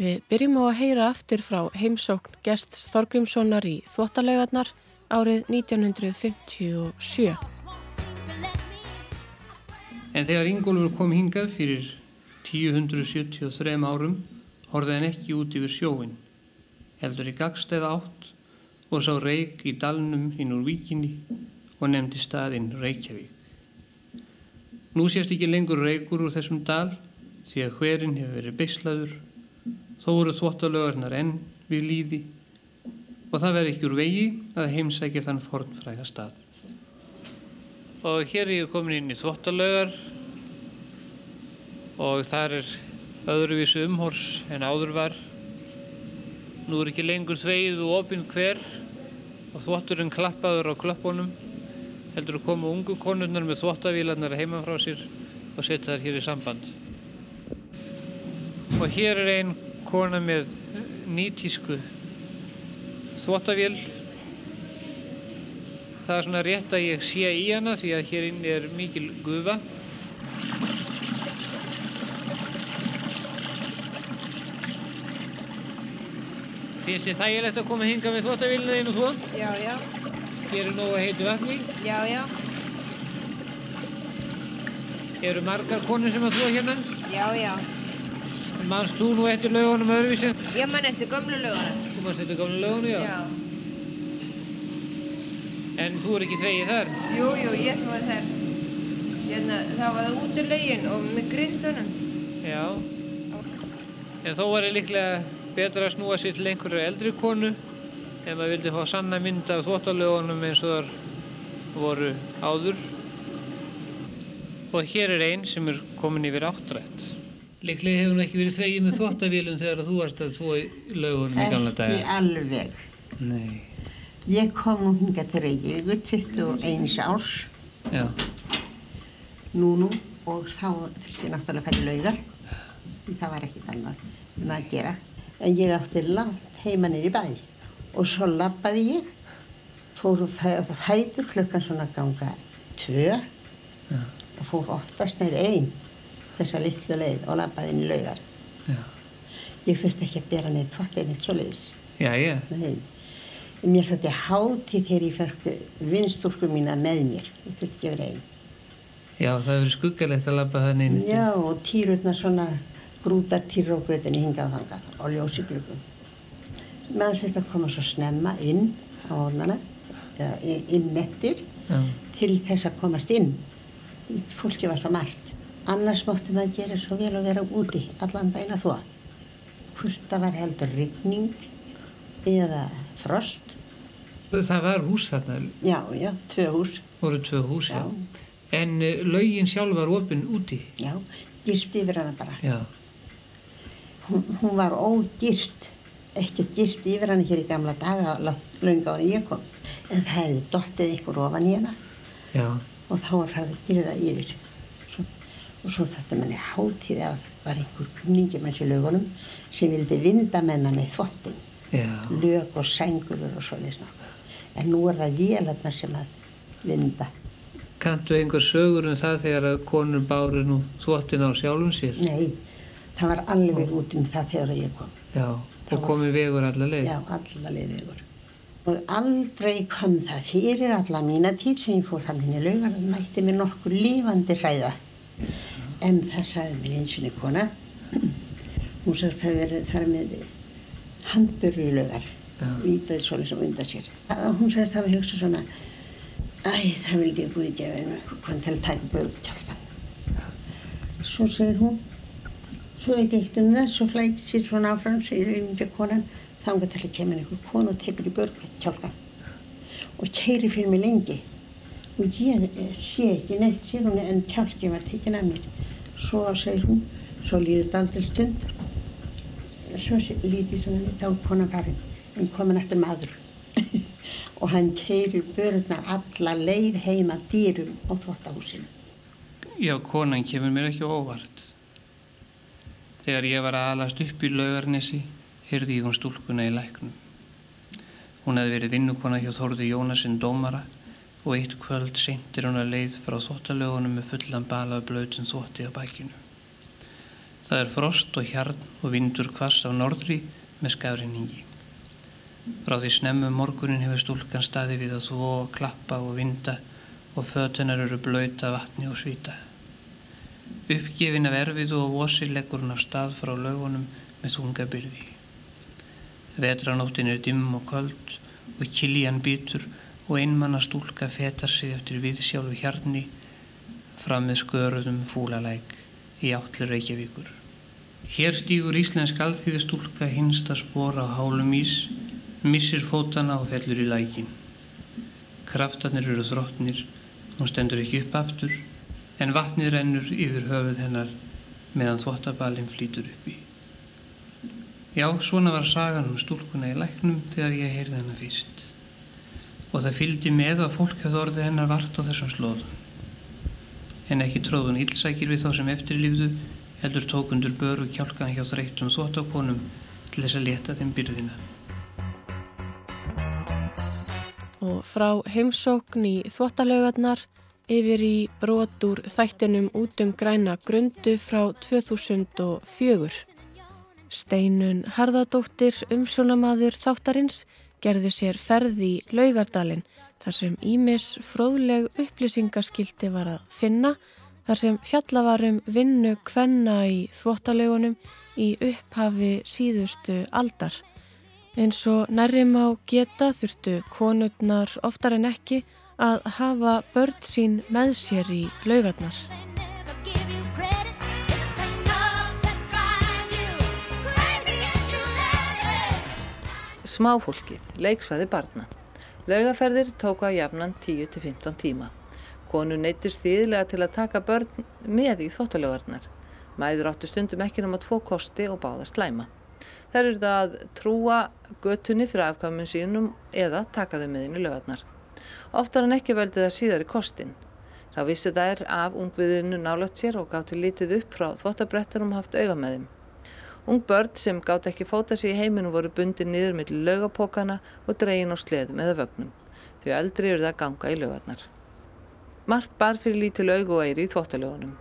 Við byrjum á að heyra aftur frá heimsókn gests Þorgrímssonar í þvottalegarnar árið 1957. won't seem to let me in. En þegar Ingólfur kom hingað fyrir 1073 árum horfði hann ekki út yfir sjóin, heldur í gagstæða átt og sá reik í dalnum inn úr víkinni og nefndi staðinn Reykjavík. Nú sést ekki lengur reikur úr þessum dal því að hverinn hefur verið beislaður, þó eru þvottalögarnar enn við líði og það verður ekki úr vegi að heimsækja þann fornfræga stað. Og hér er ég komin inn í þvottalaugar og þar er öðruvísu umhors en áður var. Nú er ekki lengur þvegið og opinn hver og þvotturinn klappaður á klöppunum. Heldur að koma ungu konurnar með þvottavílarnar heima frá sér og setja þær hér í samband. Og hér er ein kona með nýtísku þvottavél Það er svona rétt að ég sé í hana því að hér inni er mikil gufa. Finnst þið þægilegt að koma hinga með þvóttavélina þín og þvó? Já, já. Er nógu að heitu vatni. Já, já, Eru margar konur sem að þvó hérna? já, já. Manst þú nú eftir lögunum öðruvísi? Ég man eftir gömlu löguna. Þú manst eftir gamla lögunum, já. Já. En þú er ekki þvegið þar? Jú, jú, ég þvóði þær. Hérna, það var það út úr lögin og með grindunum. Já. En þó var ég líklega betra að snúa sér til einhverju eldri konu ef maður vildi fá sanna mynd af þvóttalögunum eins og þar voru áður. Og hér er einn sem er komin yfir áttrætt. Líklega hefur hún ekki verið þvegið með þvóttavélum þegar þú varst að þvó í lögunum í gamla Ekki daga. alveg. Nei. Ég kom nú hingað til Reykjavíkur 21 árs Já. nú nú og þá þurfti ég náttúrulega að fara í laugar. Það var ekkert annað um að gera. En ég átti langt heima í bæ og svo labbaði ég, fór fætur klukkan svona ganga tvö og fór oftast neyri einn þessa litlu leið og labbaði inn í laugar. Já. Ég þurfti ekki að bera neitt þvottið neitt svo leiðis. Já, já. Mér þótti hátíð þegar ég fekk vinstúrku mína með mér. Ég þurfti ekki að vera einn. Já, það hefur skuggalegt að labba þannig. Já, og týrurnar svona grútar týrur á götunni hingað og þangað og ljósi glugum. Maður þurfti að koma svo snemma inn á ornana, eða inn- eftir, Já. til þess að komast inn. Fólki var svo margt. Annars mátti maður gera svo vel að vera úti allan að þvó. Hvort það var heldur rigning eða frost. Það var hús þarna, Já, já, tvö hús. voru tvö hús, já. Já. En uh, laugin sjálf var opinn úti. Já, girt yfir hana bara. Já. Hún, hún var ógirt, ekkert girt yfir hana hér í gamla daga, lönga ára ég kom. En það hefði dottið ykkur ofan í hana Já. og þá var farið að gera það yfir. Svo, og svo þetta manni hátíð að það var einhver kunningi manns í lögunum sem vildi vinda menna með þvottin, Já. lög og sengurur og svoleiðis nokkuð. En nú er það vélarnar sem að vinda. Kanntu einhver sögur um það þegar að konur báru nú þvottin á sjálfum sér? Nei, það var alveg út um það þegar ég kom. Já. Og komið vegur alla leið? Já, alla leið yfir. Og aldrei kom það fyrir alla mína tíð sem ég fór þannig í laugar að mætti mér nokkur lífandi hræða. En það sagði mér eins og kona, hún sagði það verið þar með handbyrru í laugar, vítaði svolítið sem undan sér. Það- Hún sagði það var hugsa svona, æ, það vildi ég Guði gefa hennu, hvað til að taka börgtjáltan. Svo segir hún, svo ekki eitt um það, svo flækir sér svona áfram, segir auðvitað konan, þangað til að kemur einhver kona og tekur í börgtjálkan og keirir fyrir mig lengi. Og ég sé ekki neitt, sér hún, en kjálki var tekin af mér. Svo segir hún, svo líður það aldrei stund, svo lítið svona þá er konan farin, en komin eftir maður. og hann keirir börurnar alla leið heima dýrum á þvottahúsinu. Já, konan kemur mér ekki á óvart. Þegar ég var að alast upp í laugarnesi, heyrði ég hún stúlkuna í læknum. Hún hefði verið vinnukona hjá Þórði Jónasinn dómara og eitt kvöld seintir hún að leið frá þvottalögunum með fullan bala af blöytum þvotti á bækinu. Það er frost og hjarn og vindur kvass á norðri með skafrinningi. Frá því snemmum morgunin hefur stúlkan staði við að þvó, klappa og vinda og fötunar eru blöyta vatni og svita. Uppgefin af erfiðu og vosi leggur hún af stað frá lögunum með þunga byrði. Vetranóttin er dimm og köld og kiljan býtur og einmanna stúlka fetar sig eftir viðsjálfu hjarni fram með sköruðum fúlalæk í átlir Reykjavíkur. Hér stígur íslensk alþýðu stúlka hinsta spór á hálum ís, missir fótana og fellur í lækin. Kraftarnir eru þróttnir, hún stendur ekki upp aftur, en vatnið rennur yfir höfuð hennar meðan þvottabalinn flýtur uppi. Já, svona var sagan um stúlkuna í læknum þegar ég heyrði hennar fyrst. Og það fylgdi með að fólk hefði orðið hennar vart á þessum slóðum. En ekki tróðun illsækir við þá sem eftirlífðu, heldur tókundur böru kjálkan hjá þreytum þvottakonum til þess að leta þeim byrðina. Og frá heimsókn í þvottalaugarnar yfir í brotur þættinum út um græna grundu frá 2004. Steinun Harðardóttir, umsjónamaður þáttarins, gerði sér ferð í Laugardalinn þar sem Ímis fróðleg upplýsingaskildi var að finna þar sem fjalla var um vinnu kvenna í þvóttalegunum í upphafi síðustu aldar. Eins og nærrim á geta þurftu konurnar oftar en ekki að hafa börn sín með sér í laugarnar. Smáfólkið, leiksvæði barna. Laugaferðir tóku að jafnan 10-15 tíma. Konur neytist þýðilega til að taka börn með í þvóttalögarnar. Mæður áttu stundum ekki nema tvo kosti og báða slæma. Þær eru það að trúa götunni fyrir afkvæmum sínum eða taka þau með inn í lögarnar. Oftar en ekki völdu það síðar í kostin. Þá vissu þær af ungviðinu nálægt sér og gáttu lítið upp frá þvottabrettunum haft auga með þeim. Ung börn sem gátt ekki fóta sig í heiminu voru bundið niður millir laugapókana og dregin á sleðum eða vögnum. Því eldri eru það að ganga í laugarnar. Margt bar fyrir lítil augu og eiri í þvottalögunum.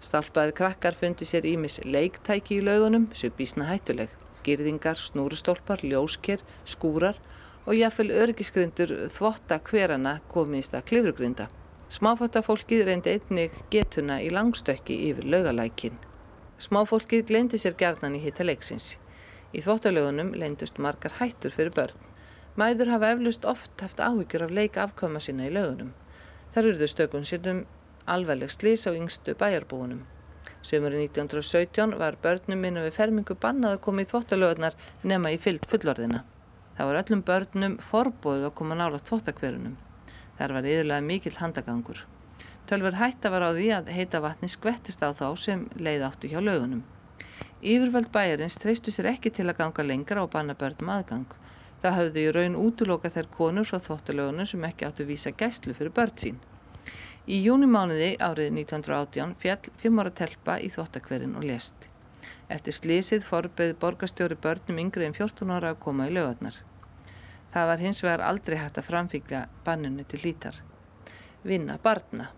Stálpaðir krakkar fundi sér ímis leiktæki í laugunum sem bísna hættuleg. Girðingar, snúrustólpar, ljósker, skúrar og jáfnvel örgiskrindur þvotta hverana komið í stað klifrugrinda. Smáfattafólkið reyndi einnig getuna í langstökki yfir laugalækin. Smáfólkið gleymdi sér gjarnan í hitta leiksins. Í þvottalögunum leyndust margar hættur fyrir börn. Mæður hafa eflust oft haft áhyggjur af leik afkvæma sína í lögunum. Þar urðu stökun sínum alvarleg slís á yngstu bæjarbúunum. Sömurinn 1917 var börnum minna við fermingu bannað að koma í þvottalögunar nema í fyllt fullorðina. Það var öllum börnum forbóðið að koma nála þvottakverunum. Þar var yðurlega mikill handagangur. Tölver hætta var á því að heita vatni skvettist á þá sem leið áttu hjá lögunum. Yfirvöld bæjarins treystu sér ekki til að ganga lengra og banna börnum aðgang. Það hafði í raun útloka þær konur frá þvottalögunum sem ekki áttu vísa gæslu fyrir börn sín. Í júnimánuði árið 1918 fjall fimm ára telpa í þvottakverin og lest. Eftir slísið forbeði borgarstjóri börnum yngri en 14 ára að koma í lögarnar. Það var hins vegar aldrei hægt að framfylgja banninu til hlítar. Vinna barna.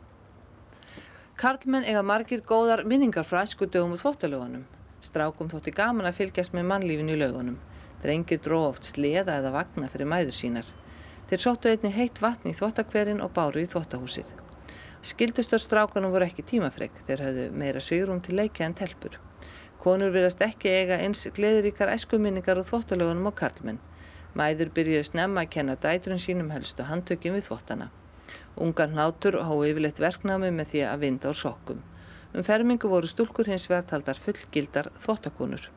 Karlmenn eiga margir góðar minningar frá æsku dögum og þvottalögunum. Strákum þótti gaman að fylgjast með mannlífinu í lögunum. Drengir dró oft sleða eða vagna fyrir mæður sínar. Þeir sóttu einni heitt vatni í þvottakverin og báru í þvottahúsið. Skildustur strákanum voru ekki tímafreg, þeir höfðu meira svigrum til leikja en telpur. Konur verðast ekki eiga eins gleðiríkar æskuminningar og þvottalögunum á karlmenn. Mæður byrjuðu snemma að kenna dætrun sínum helstu handtökjum við þvottana. Ungar nátur hói yfirleitt verknámi með því að vinda úr sokkum. Um fermingu voru stúlkur hins verðtaldar fullgildar þvottakonur.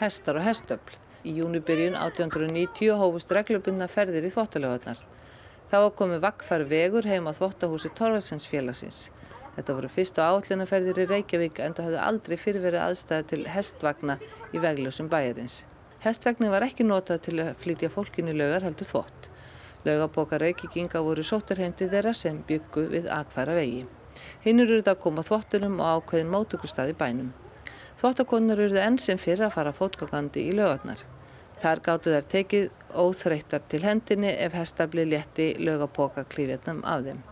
Hestar og hestöfl. Í júnibyrjun 1890 hófust reglubundna ferðir í þvottalögarnar. Þá var komið vakkfær vegur heim á þvottahúsi Torvaldsens félagsins. Þetta voru fyrstu áallunaferðir í Reykjavík en það höfðu aldrei fyrirverið aðstæði til hestvagna í vegljósum bæjarins. Hestvagnin var ekki notað til að flytja fólkin í laugar heldur þvott. Laugabóka Reykjavíkinga voru sóttur heim til þeirra sem byggu við akfæra vegi. Hinnur eru það að koma þvottunum og ákveðin mótökustað í bænum. Þvottakonur eru enn sem fyrir að fara fótgangandi í laugarnar. Þar gáttu þær tekið óþreyttar til hendinni ef hestar blið létti laugapoka klífjarnum af þeim.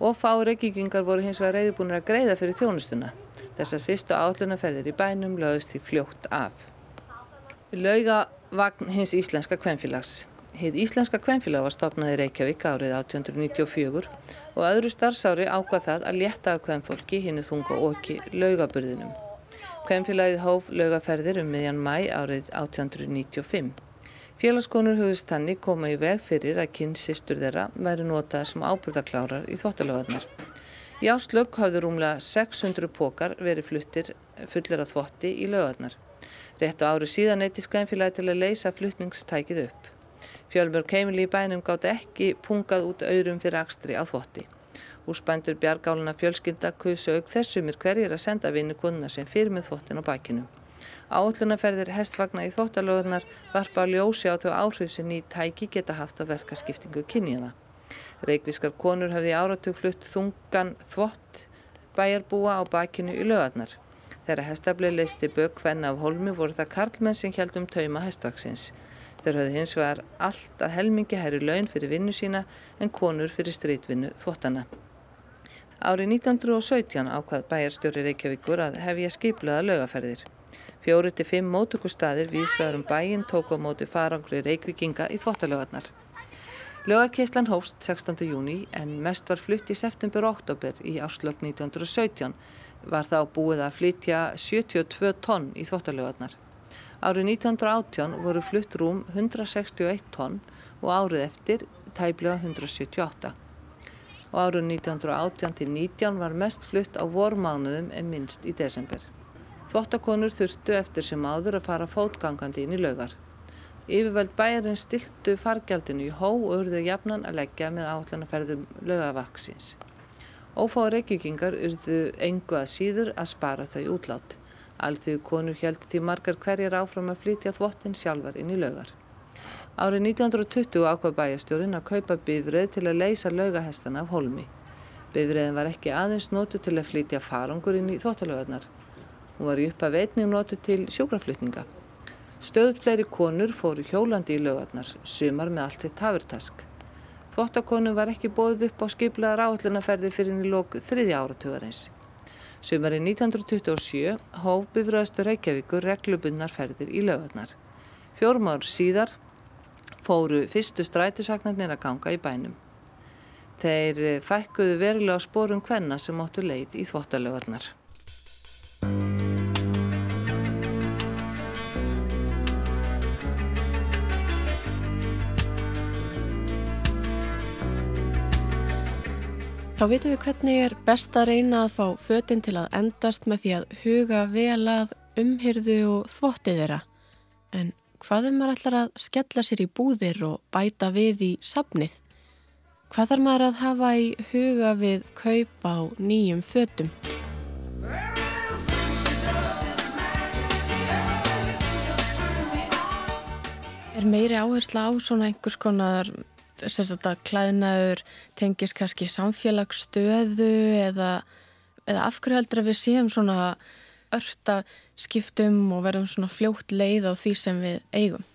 Og fá reykjíkingar voru hins vegar reyðbúinir að greiða fyrir þjónustuna. Þessar fyrstu állunaferðir í bænum lögðust því fljótt af. Laugavagn hins íslenska kvenfélags. Hið íslenska kvenfélag var stopnað í Reykjavík árið 1894 og öðru starfsári ákvað það að létta af kvenfólki hinnu þunga okki laugaburðinum. Kvenfélagið hóf laugaferðir um miðjan mæ árið 1895. Félagskonur hugðust þannig koma í veg fyrir að kynnsistur þeirra væri notaðar sem ábyrðaklárar í þvottalögarnar. Í áslögg hafðu rúmlega 600 pókar verið fluttir fullir af þvotti í lögarnar. Rétt á ári síðan eitti skænfélagi til að leysa flutningstækið upp. Fjölmörg heimili í bænum gátt ekki pungað út auðrum fyrir akstri á þvotti. Húsbændur bjargáluna fjölskylda kusu auk þessumir hverjir að senda vinnu konuna sem fyrir með þvottin á bakinu. Áallunaferðir hestvagna í þvottalöðunar varpa á ljósi á þau áhrif sem ný tæki geta haft á verkaskiptingu kynjana. Reykvískar konur hafði áratug flutt þungan þvott bæjarbúa á bakinu í lögarnar. Þegar hestafli leisti bök hvenna af holmi voru það karlmenn sem heldum tauma hestvaksins. Þeir höfðu hins vegar allt að helmingi herri laun fyrir vinnu sína en konur fyrir strítvinnu þvottana. Árið 1917 ákvað bæjarstjóri Reykjavíkur að hefja skiplaða laugaferðir. Fjóri til fimm mótökustaðir vísvegar um bæinn tóku á móti farangri Reykvíkinga í þvottalögarnar. Lögakeislan hófst 16. júni en mest var flutt í september og oktober í áslög 1917 var þá búið að flytja 72 tonn í þvottalögarnar. Árið 1918 voru flutt rúm 161 tonn og árið eftir tæplega 178. Og árið 1918 til 19 var mest flutt á vormánuðum en minnst í desember. Þvottakonur þurftu eftir sem áður að fara fótgangandi inn í lögar. Yfirvöld bæjarinn stiltu fargjaldinu í hó og urðu jafnan að leggja með átlanaferðum lögavaksins. Ófáður reykjökingar urðu engu að síður að spara þau útlát. Alþjóðu konur held því margar hverjar áfram að flytja þvottin sjálfar inn í lögar. Árið 1920 ákvað bæjastjórin að kaupa bifrið til að leysa lögahestana af holmi. Bifriðin var ekki aðeins notu til að flytja farangur inn í þvottalögarnar. Hún var í upp að veitning notu til sjúkraflutninga. Stöðut fleiri konur fóru hjólandi í lögarnar, sumar með allt sitt hafurtask. Þvottakonu var ekki bóðið upp á skiplaðar áallunaferði fyrir í lók þriðja áratugarins. Sumarið 1927 hóf bifröðastu Reykjavíkur reglubunnar ferðir í lögarnar. Fjórum ár síðar fóru fyrstu strætisvagnarnir að ganga í bænum. Þeir fækkuðu verulega á spórum hvenna sem óttu leið í þvottalögarnar. Þá veitum við hvernig er best að reyna að fá fötinn til að endast með því að huga vel að umhyrðu og þvotti þeirra. En hvað er maður ætlar að skella sér í búðir og bæta við í safnið? Hvað þarf maður að hafa í huga við kaup á nýjum fötum? Er meiri áhersla á svona einhvers konar sérstaklega klæðnaður tengist kannski samfélagsstöðu eða, eða af hverju heldur að við séum svona örta skiptum og verðum svona fljótt leið á því sem við eigum?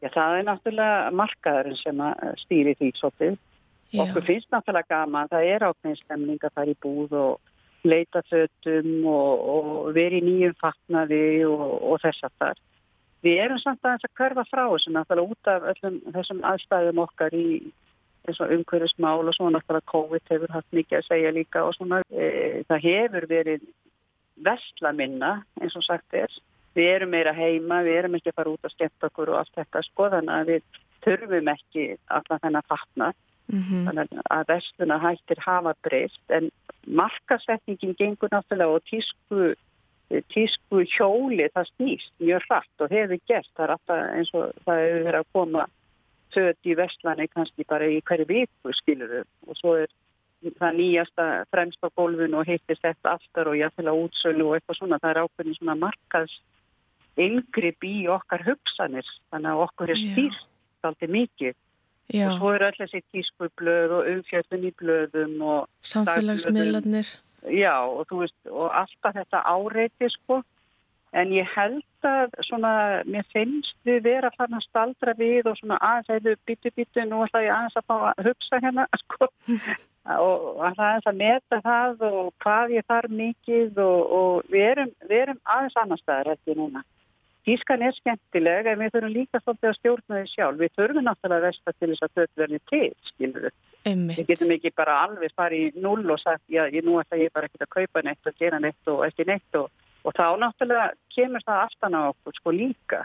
Já, það er náttúrulega markaðurinn sem stýri því svolítið. Okkur finnst náttúrulega gaman, það er ákveðin stemning að fara í búð og leita fötum og, og veri í nýjum fatnaði og, og þess að þar. Við erum samt aðeins að körfa frá þessu náttúrulega út af öllum þessum aðstæðum okkar í umhverfismál og svona náttúrulega COVID hefur haft mikið að segja líka og svona e, það hefur verið vestla minna eins og sagt er. Við erum meira heima, við erum ekki að fara út að skemmt okkur og allt þetta sko þannig að við þurfum ekki allan þennan fatna. Mm -hmm. Þannig að vestluna hættir hafa breyst en markasetningin gengur náttúrulega og tísku tísku hjóli það snýst mjög hratt og hefur gert það er alltaf eins og það hefur verið að koma föt í vestlani kannski bara í hverju viku skilur og svo er það nýjasta fremst á gólfinu og heittist þetta aftar og jáfnvegulega útsölu og eitthvað svona. Það er ákveðin svona markaðs yngripp í okkar hugsanir. Þannig að okkur er stýrt alltaf mikið. Já, og svo eru öll þessi tískublöð og umfjöldun í blöðum og samfélagsmiðlarnir. Já, og þú veist, og alltaf þetta áreiti, sko. En ég held að svona, mér finnst við vera fara að staldra við og svona aðeins að þau byttu byttu, nú ætla ég aðeins að fá að hugsa hérna, sko. og aðeins að meta það og hvað ég þarf mikið og, og við, erum, við erum aðeins annar staðar ég núna. Tískan er skemmtileg en við þurfum líka svolítið að stjórna því sjálf. Við þurfum náttúrulega að vesta til þess að þau verði til, skilur við. Einmitt. Við getum ekki bara alveg farið í null og sagt, já, ég, nú ætla ég bara ekki að kaupa neitt og gera neitt og ekki neitt og, og þá náttúrulega kemur það aftan á okkur sko líka.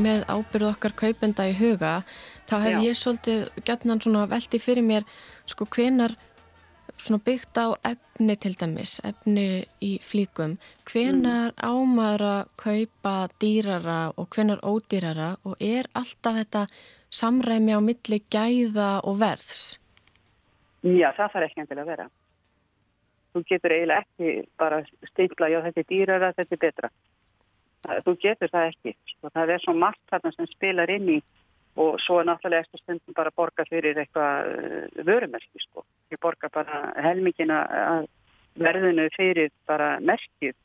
Með ábyrð okkar kaupenda í huga, þá hef Já. ég svolítið gætnan svona velti fyrir mér sko hvenar svona byggt á efni til dæmis, efni í flíkum, hvenar ámaður að kaupa dýrara og hvenar ódýrara og er alltaf þetta samræmi á milli gæða og verðs? Já, það þarf ekki endilega að vera. Þú getur eiginlega ekki bara stimpla, já þetta er dýrara, þetta er betra. Þú getur það ekki. Sko, það er svo margt þarna sem spilar inn í og svo er náttúrulega eftir stundum bara borga fyrir eitthvað uh, vörumerki. Sko. Ég borga bara helmingina að verðinu fyrir bara merkið.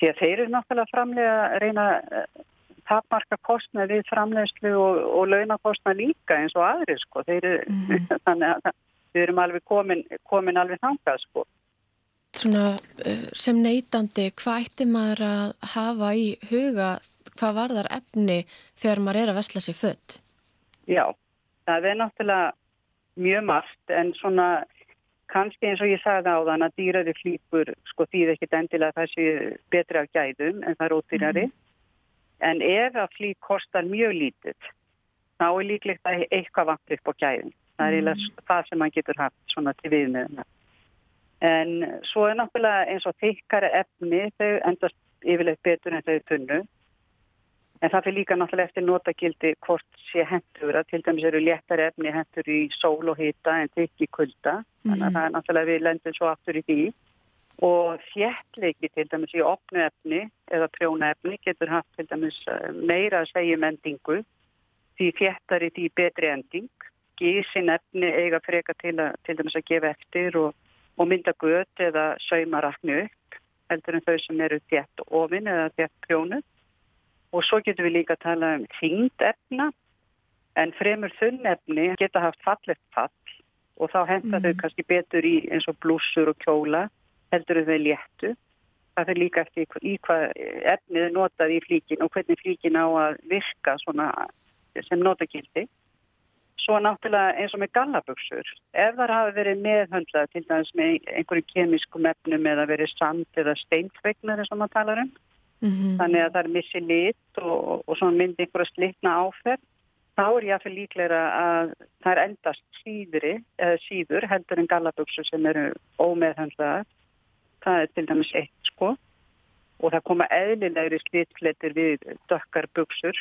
Því að þeir eru náttúrulega framlega að reyna uh, tapmarka kostnað við framlegslu og, og launakostnað líka eins og aðri sko. Þeir eru, þannig að við erum alveg komin, komin alveg þangað sko. Svona uh, sem neytandi, hvað ætti maður að hafa í huga hvað varðar efni þegar maður er að vesla sér fött? Já, það er náttúrulega mjög margt en svona kannski eins og ég sagði á þann að dýrari flýkur sko þýð ekkit endilega það sé betri af gæðum en það er ódýrari. En ef að flýk kostar mjög lítið, þá er líklegt að eitthvað vant upp á gæðum. Það er eiginlega það sem maður getur haft svona til viðmiðuna. En svo er náttúrulega eins og þykkari efni, þau endast yfirleitt betur en þau tunnu. En það fyrir líka náttúrulega eftir notagildi hvort sé hendur að til dæmis eru léttari efni hendur í sól og hita en þykk í kulda. Þannig að það er náttúrulega við lendum svo aftur í því. Og þjertleiki til dæmis í opnu efni eða prjóna efni getur haft til dæmis eh, meira að segja um endingu. Því þjertari því betri ending. Gísin efni eiga freka til, að, til dæmis að gefa eftir og, og mynda gött eða sauma rakni upp heldur en þau sem eru þjert ofin eða þjert prjónu. Og svo getum við líka að tala um þyngd efna, en fremur þunn efni geta haft fallegt fall og þá henda þau kannski betur í eins og blúsur og kjóla, heldur þau léttu. Það fyrir líka eftir í hva- í hvað efnið er notað í flíkin og hvernig flíkin á að virka svona sem notagildi. Svo náttúrulega eins og með gallabuxur, ef þar hafi verið meðhöndlað til dæmis með einhverjum kemískum efnum eða verið sand eða steintvegnar eins og maður talar um, þannig að það er missi lit og, og svona myndi einhverja slitna áferð. Þá er ég að fyrir líklega að það er endast síðri síður heldur en gallabuxur sem eru ómeðhöndlaðar. Það er til dæmis eitt sko. Og það koma eðlilegri slitfletir við dökkar buxur.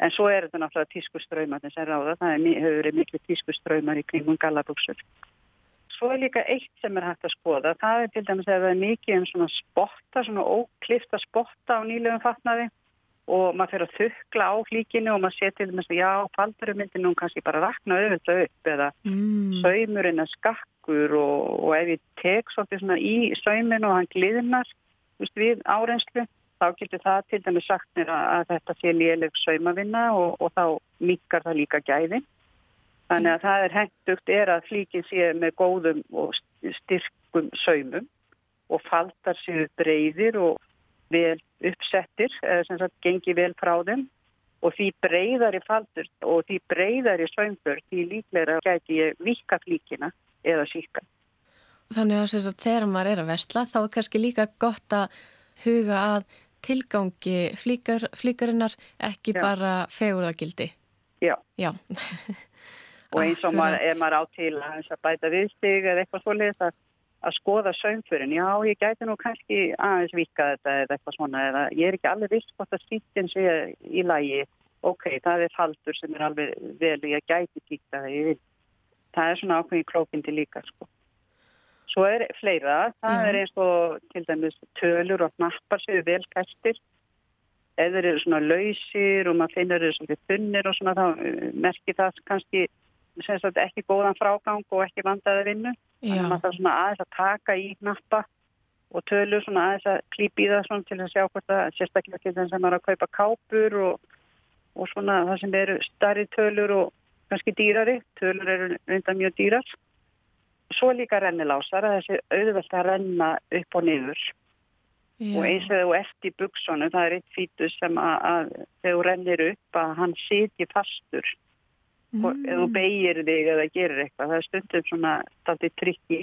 En svo er þetta náttúrulega tískuströymar þess að ráða, það er, hefur verið miklu tískuströymar í kringum gallabuxur Svo er líka eitt sem er hægt að skoða. Það er til dæmis ef það er mikið um svona spotta, svona óklifta spotta á nýlegum fatnaði og maður fyrir að þukla á flíkinu og maður sé til dæmis að já, faldurum myndi nú kannski bara rakna auðvitað upp eða Mm. saumurinn er skakkur og, og ef ég tek svolítið svona í sauminu og hann gliðnar veist, við árenslu, þá getur það til dæmis sagt mér að, að þetta sé léleg saumavinna og, og þá mikkar það líka gæðin. Þannig að það er hendugt er að flíkin sé með góðum og st- styrkum saumum og faldar séu breyðir og vel uppsettir, eða sem sagt gengi vel frá þeim og því breyðari faldur og því breyðari saumför því líklega gæti ég vika flíkina eða síka. Þannig að, sem sagt, þegar maður er að vesla þá er kannski líka gott að huga að tilgangi flíkar, flíkarinnar ekki Já. bara fegurðagildi. Já. Já. Og eins og maður, ef maður á til að, bæta viðstig eða eitthvað svoleiðis að, að skoða saumförin, já ég gæti nú kannski aðeins vika þetta eða eitthvað svona eða ég er ekki alveg viss hvort að stíktin sé í lagi, ok, það er faldur sem er alveg vel og ég gæti tíkta það ég vil. Það er svona ákveðin klókindi líka sko. Svo er fleira, það Já. er eins og til dæmis tölur og knappar séu vel kæstir þeir eru svona lausir og maður finnur þeir svona þunnir og svona þá uh, merkir það kannski sem sagt ekki góðan frágang og ekki vandaði vinnu. Þannig Já. að maður þarf svona aðeins að taka í knappa og tölur svona aðeins að klípa í það svona til að sjá hvort það sérstaklega til þess að maður er að kaupa kápur og, og svona það sem eru starri tölur og kannski dýrari. Tölur eru reynda mjög dýrar. Svo líka rennilásar að þessi auðvelt að renna upp og niður og eins og þú ert í buksunum, það er eitt fítus sem að, að þegar rennir upp að hann sitji fastur og ef þú beigir þig eða gerir eitthvað, það er stundum svona státið trikki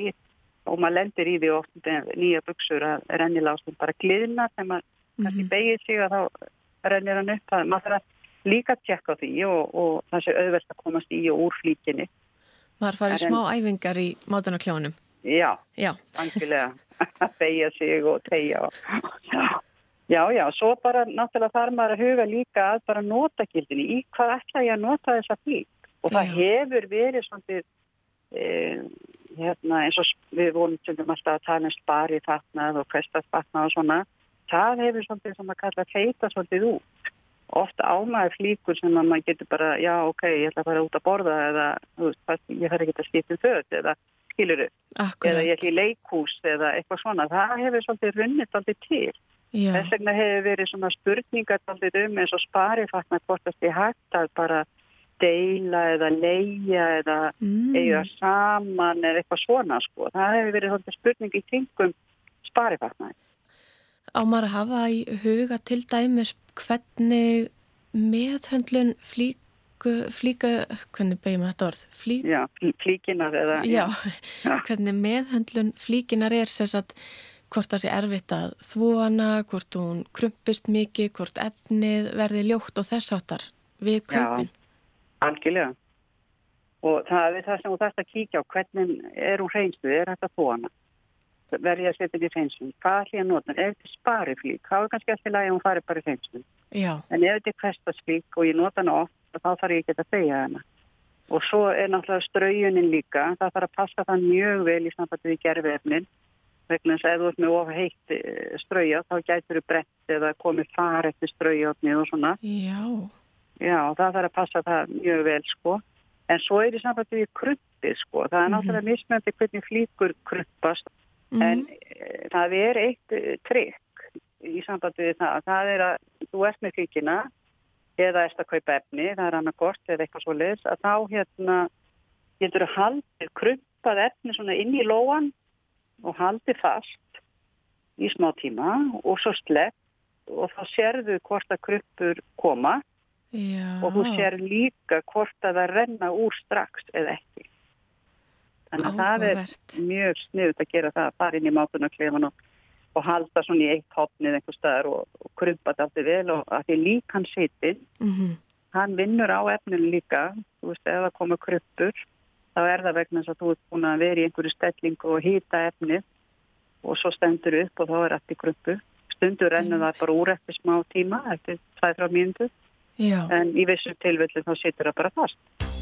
og maður lendir í því oft nýja buksur að rennilásum bara gliðna þegar maður kannski beigir sig að þá rennir hann upp, það maður þarf að líka tjekka á því og, og það sé auðvelt að komast í og úr flíkinni. Maður farið smá æfingar í mátunarkljónum. Já, Já. angilega að beigja sig og tegja og... Já, já, svo bara náttúrulega þarf maður að huga líka að bara notagildinni í hvað ætla ég að nota þessa flík og það Já. hefur verið svona e, hérna, eins og við vorum stundum alltaf að tala um spari fatnað og hverstað fatnað og svona það hefur svona sem að kalla feita svolítið út ofta ámaður flíkur sem að maður getur bara já ok, ég ætla að fara út að borða eða veist, ég þarf ekki að skipta um föt eða skiluru, eða Akkurat. ég ætla í leikhús eða eitthvað svona, það hefur svolítið runnið svolítið til. Já. Þess vegna hefur verið svona spurningar svolítið um eins og sparifatna hvort það sé hægt að bara deila eða leia eða Mm. eiga saman eða eitthvað svona sko. Það hefur verið spurning í kringum sparifatnaði. Á maður að hafa í huga til dæmis hvernig meðhöndlun flíku, flíka, hvernig beigum þetta orð? Flík, Já, fl- flíkinar eða... já, Já. hvernig meðhöndlun flíkinar er sagt hvort það sé erfitt að þvóana, hvort hún krumpist mikið, hvort efnið verði ljótt og þess áttar við kaupin. Algjörlega. Og það er það sem þú þarfst að kíkja á, hvernig er hún hreinstuð, er þetta þóna? Verði ég að setja þetta í hreinstuð? Hvað ætlum ég að nota? Ef þetta er spariflík, þá er kannski alltaf lægi að hún fari bara í hreinstuð. Já, En ef þetta er hverstasflík og ég nota hana oft, þá þarf ég ekki að þegja hana. Og svo er náttúrulega straujunin líka, það þarf að passa það mjög vel í sambandi við gerfiðefnin. Vegna þess að ef þú ert með of heitt eh, strauja, þá gætur þú brett eða komið far eftir straujaotnið og svona. já, Já, það þarf að passa það mjög vel sko. En svo er í sambandi við krumpið sko. Það er Mhm. náttúrulega mismöndi hvernig flíkur krumpast. En Mhm. e, það er eitt e, trikk í sambandi við það. Það er að þú ert með flíkina eða erst að kaupa efni, það er annað gort eða eitthvað svo leiðis, að þá hérna getur þú haldið krumpað efni svona inn í lóan og haldið fast í smá tíma og svo slepp og þá sérðu hvort að krumpur koma já. og þú sér líka hvort að það renna úr strax eða ekki. Þannig að það er Áhugavert. mjög sniðut að gera það, að fara inn í mátunarklefan og, og halda svona í eitt hopnið einhver staðar og, og krumpa þetta alltaf vel og að því líkan sitin, Mhm. hann vinnur á efninu líka, þú veist, ef það komur kruppur, þá er það vegna þess að þú ert búin að vera í einhverju stellingu og hýta efnið og svo stendur upp og þá er allt í kruppu. Stundur rennur það bara úr eftir smá tíma, eftir 2-3 mínútur Já. en í vissu tilvelli þá situr það bara fast.